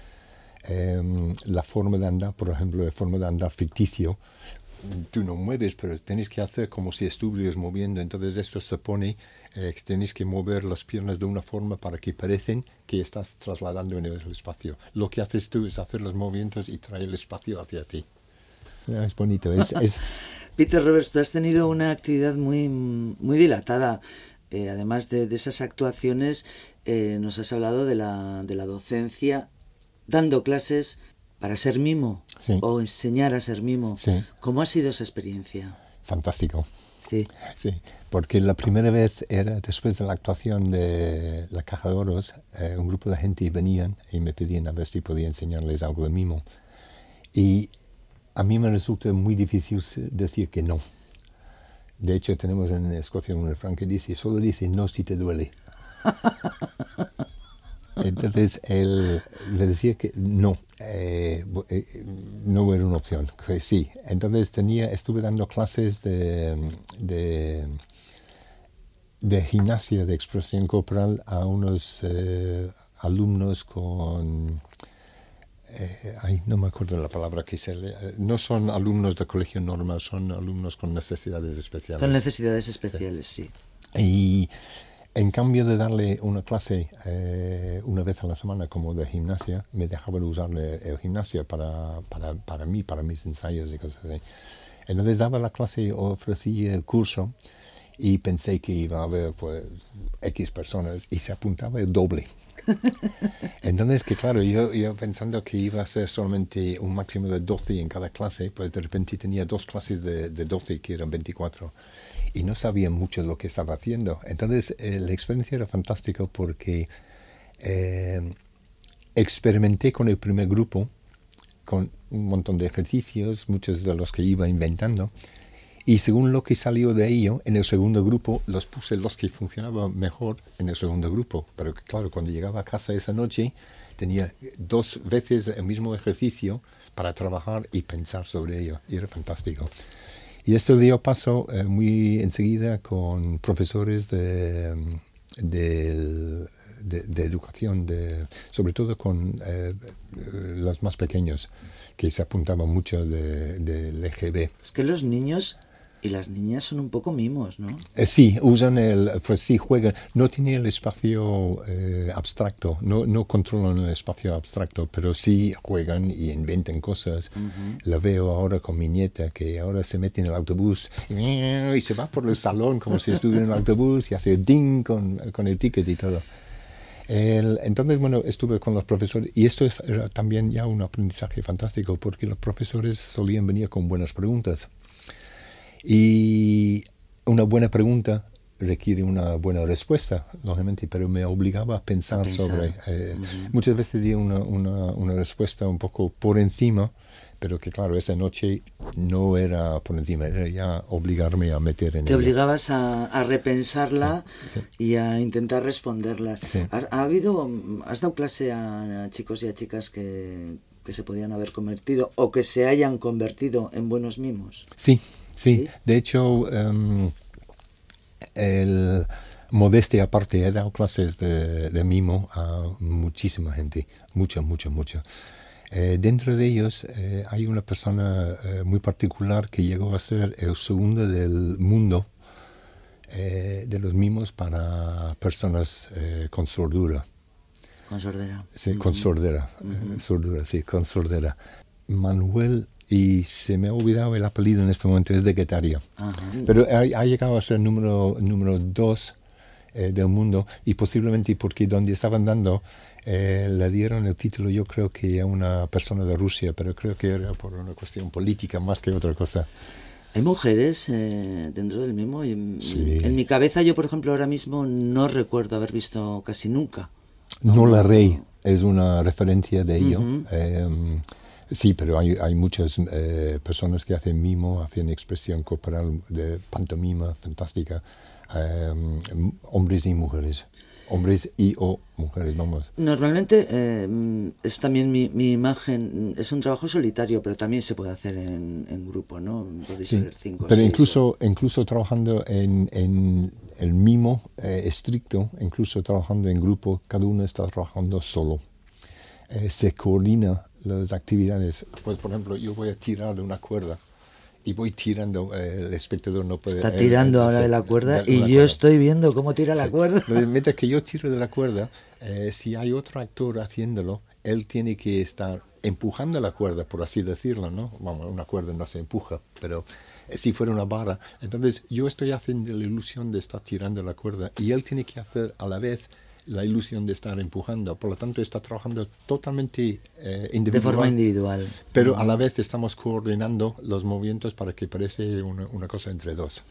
Em, la forma de andar, por ejemplo, la forma de andar ficticio, tú no mueves, pero tenéis que hacer como si estuvieras moviendo. Entonces esto se pone eh, que tenéis que mover las piernas de una forma para que parecen que estás trasladando en el espacio. Lo que haces tú es hacer los movimientos y traer el espacio hacia ti. Es bonito. Es, Peter Roberts, tú has tenido una actividad muy, muy dilatada. Eh, además de, esas actuaciones, eh, nos has hablado de la, de la docencia, dando clases para ser mimo o enseñar a ser mimo. ¿Cómo ha sido esa experiencia? Fantástico. Sí. Sí, porque la primera vez era después de la actuación de La Caja de Oros, eh, un grupo de gente venían y me pedían a ver si podía enseñarles algo de mimo. Y a mí me resulta muy difícil decir que no. De hecho, tenemos en Escocia un refrán que dice, solo dice no si te duele. Entonces él le decía que no, eh, eh, no era una opción, que sí. Entonces tenía, estuve dando clases de, de, gimnasia de expresión corporal a unos eh, alumnos con ay, no me acuerdo la palabra que se le, no son alumnos de colegio normal, son alumnos con necesidades especiales. Con necesidades especiales, sí. Y en cambio de darle una clase eh, una vez a la semana como de gimnasia, me dejaban usarle el gimnasio para, para, para, mí, para mis ensayos y cosas así. Entonces daba la clase, ofrecía el curso y pensé que iba a haber pues X personas y se apuntaba el doble. Entonces, que claro, yo, yo pensando que iba a ser solamente un máximo de 12 en cada clase, pues de repente tenía dos clases de, de 12 que eran 24 y no sabía mucho lo que estaba haciendo. Entonces eh, la experiencia era fantástica porque eh, experimenté con el primer grupo, con un montón de ejercicios, muchos de los que iba inventando, y según lo que salió de ello, en el segundo grupo los puse los que funcionaban mejor en el segundo grupo. Pero claro, cuando llegaba a casa esa noche, tenía dos veces el mismo ejercicio para trabajar y pensar sobre ello. Y era fantástico. Y esto dio paso eh, muy enseguida con profesores de, de, de, educación, de, sobre todo con eh, los más pequeños, que se apuntaban mucho del de, LGB. Es que los niños y las niñas son un poco mimos, ¿no? Eh, sí, usan el, pues sí, juegan. No tienen el espacio eh, abstracto, no, no controlan el espacio abstracto, pero sí juegan y inventan cosas. La veo ahora con mi nieta, que ahora se mete en el autobús y, se va por el salón como si estuviera en el autobús y hace ding con, con el ticket y todo. entonces, bueno, estuve con los profesores y esto es, era también ya un aprendizaje fantástico porque los profesores solían venir con buenas preguntas. Y una buena pregunta requiere una buena respuesta, lógicamente, pero me obligaba a pensar, sobre... Eh, muchas veces di una, una, una, respuesta un poco por encima, pero que claro, esa noche no era por encima, era ya obligarme a meter en Te obligabas a, a repensarla y a intentar responderla. ¿Has, ha habido, ¿Has dado clase a, chicos y a chicas que, que se podían haber convertido o que se hayan convertido en buenos mimos? Sí, Sí, de hecho, em, el, modestia aparte, he dado clases de, mimo a muchísima gente, mucha, mucha, mucha. Eh, dentro de ellos eh, hay una persona eh, muy particular que llegó a ser el segundo del mundo de los mimos para personas con sordura. Con sordera. Sí, con sordera. sordura, sí, con sordera. Manuel y se me ha olvidado el apellido en este momento, es de Guetaria. Pero ha, llegado a ser número, número dos eh, del mundo y posiblemente porque donde estaban dando eh, le dieron el título yo creo que a una persona de Rusia, pero creo que era por una cuestión política más que otra cosa. Hay mujeres eh, dentro del mismo. Y, En mi cabeza yo, por ejemplo, ahora mismo no recuerdo haber visto casi nunca. No, la Rey es una referencia de ello. Sí, pero hay, hay muchas eh, personas que hacen mimo, hacen expresión corporal de pantomima fantástica, em, hombres y mujeres. Hombres y o mujeres, vamos. Normalmente em, es también mi, mi, imagen, es un trabajo solitario, pero también se puede hacer en, en grupo, ¿no? sí, pero incluso, incluso trabajando en, en el mimo eh, estricto, incluso trabajando en grupo, cada uno está trabajando solo. Eh, se coordina las actividades. Pues, por ejemplo, yo voy a tirar de una cuerda y voy tirando, eh, el espectador no puede... Está tirando ahora de la cuerda y yo estoy viendo cómo tira la cuerda. Mientras que yo tiro de la cuerda, eh, si hay otro actor haciéndolo, él tiene que estar empujando la cuerda, por así decirlo, ¿no? Vamos, una cuerda no se empuja, pero eh, si fuera una barra. Entonces yo estoy haciendo la ilusión de estar tirando la cuerda y él tiene que hacer a la vez la ilusión de estar empujando. Por lo tanto, está trabajando totalmente eh, individual. De forma individual. Pero a la vez estamos coordinando los movimientos para que parece una, cosa entre dos.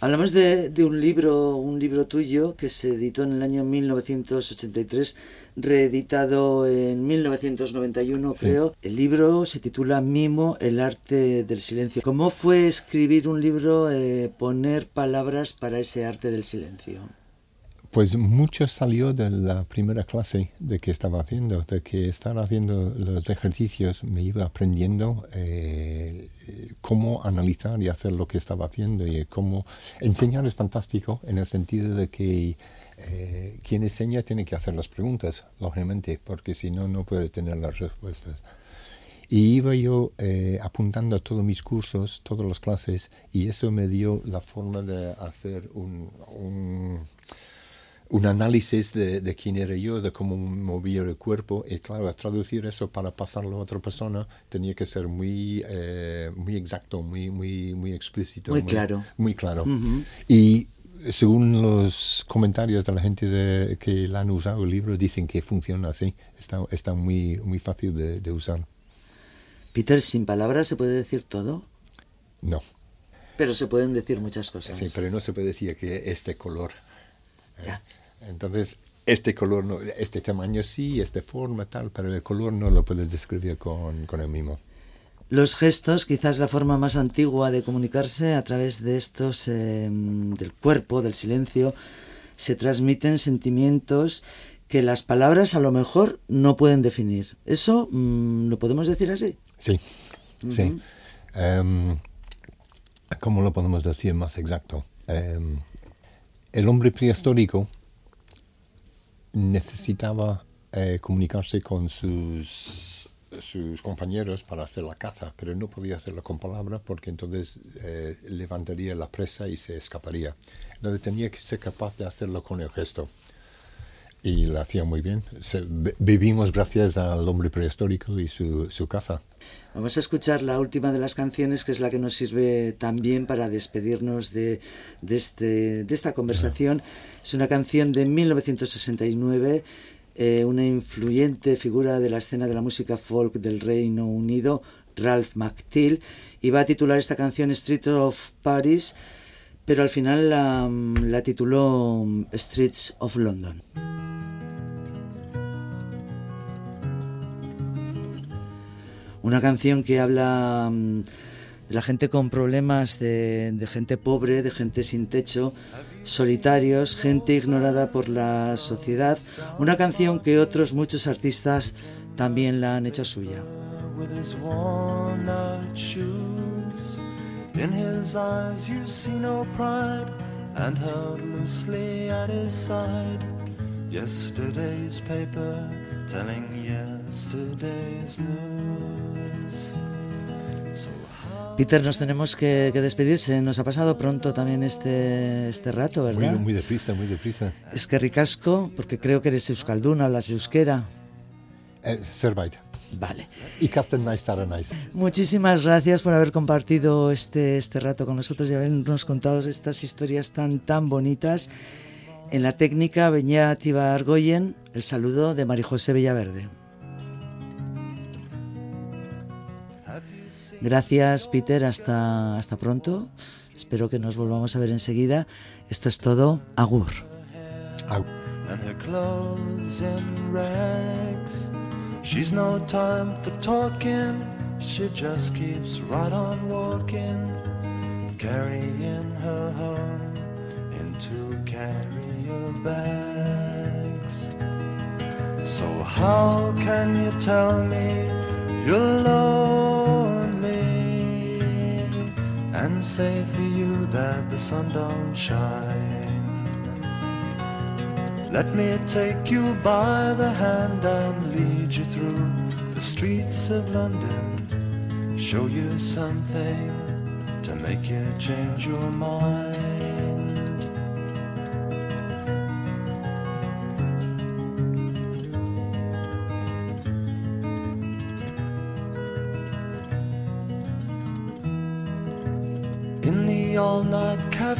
Hablamos de, un libro, un libro tuyo que se editó en el año 1983, reeditado en 1991, creo. El libro se titula Mimo, el arte del silencio. ¿Cómo fue escribir un libro, eh, poner palabras para ese arte del silencio? Pues mucho salió de la primera clase de que estaba haciendo, de que estar haciendo los ejercicios me iba aprendiendo eh, cómo analizar y hacer lo que estaba haciendo y cómo enseñar es fantástico en el sentido de que eh, quien enseña tiene que hacer las preguntas, lógicamente, porque si no, no puede tener las respuestas. Y iba yo eh, apuntando a todos mis cursos, todas las clases, y eso me dio la forma de hacer un un análisis de, quién era yo, de cómo movía el cuerpo, y claro, traducir eso para pasarlo a otra persona tenía que ser muy, eh, muy exacto, muy, muy, muy explícito. Muy, claro. Muy claro. Y según los comentarios de la gente de, que la han usado el libro, dicen que funciona así, está, está muy, muy fácil de, de usar. Peter, sin palabras se puede decir todo. No. Pero se pueden decir muchas cosas. Sí, pero no se puede decir que este color. Ya. Entonces, este color, no, este tamaño sí, esta forma tal, pero el color no lo puedes describir con, con el mismo. Los gestos, quizás la forma más antigua de comunicarse a través de estos, em, del cuerpo, del silencio, se transmiten sentimientos que las palabras a lo mejor no pueden definir. ¿Eso mm, lo podemos decir así? Sí, sí. Em, ¿Cómo lo podemos decir más exacto? Em, el hombre prehistórico necesitaba eh, comunicarse con sus, sus compañeros para hacer la caza, pero no podía hacerlo con palabras porque entonces eh, levantaría la presa y se escaparía. Entonces tenía que ser capaz de hacerlo con el gesto. Y lo hacía muy bien. vivimos gracias al hombre prehistórico y su, su caza. Vamos a escuchar la última de las canciones, que es la que nos sirve también para despedirnos de, de, este, de esta conversación. Es una canción de 1969, eh, una influyente figura de la escena de la música folk del Reino Unido, Ralph McTeal, y va a titular esta canción Street of Paris, pero al final la, la tituló Streets of London. Una canción que habla mm, de la gente con problemas, de, gente pobre, de gente sin techo, solitarios, gente ignorada por la sociedad. Una canción que otros muchos artistas también la han hecho suya. Peter, nos tenemos que, despedirse. Nos ha pasado pronto también este, este rato, ¿verdad? Muy, muy deprisa, muy deprisa. Es que ricasco, porque creo que eres euskalduna, hablas euskera. Eh, Vale. Y nice. Muchísimas gracias por haber compartido este, este rato con nosotros y habernos contado estas historias tan, tan bonitas. En la técnica, Beñat Argoyen, el saludo de Marijose Villaverde. Gracias, Peter. Hasta, hasta pronto. Espero que nos volvamos a ver enseguida. Esto es todo. Agur. Her clothes in rags. She's no time and say for you that the sun don't shine. Let me take you by the hand and lead you through the streets of London. show you something to make you change your mind.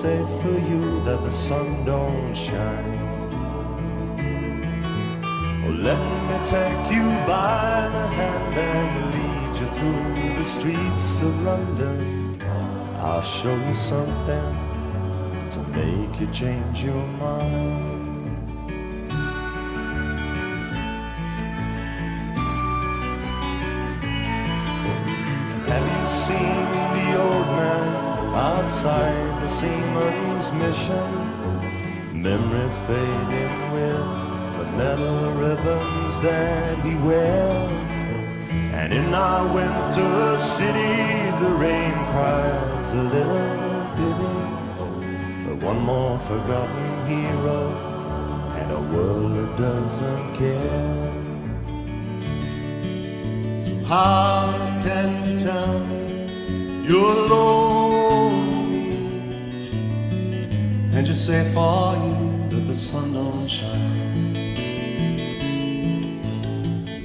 Safe for you that the sun don't shine? Oh, Let me take you by the hand and lead you through the streets of London. I'll show you something to make you change your mind. Have you seen the old man outside the seaman's mission? Memory fading with the metal ribbons that he wears. And in our winter city, the rain cries a little pity for one more forgotten hero and a world that doesn't care. So how can you tell you're lonely and just say for you that the sun don't shine?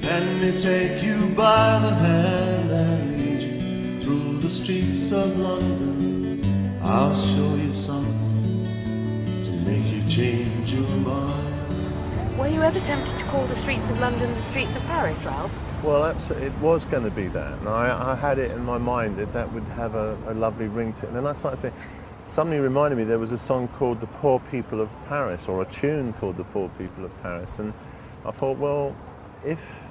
Let me take you by the hand and lead you through the streets of London. I'll show you something to make you change your mind. Were you ever tempted to call the streets of London the streets of Paris, Ralph? Well, it was going to be that. And I, I, had it in my mind that that would have a, a lovely ring to it. And then I started thinking, somebody reminded me there was a song called The Poor People of Paris, or a tune called The Poor People of Paris. And I thought, well, if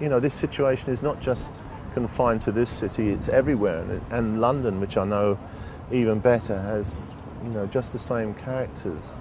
you know, this situation is not just confined to this city, it's everywhere. And, and London, which I know even better, has, you know, just the same characters.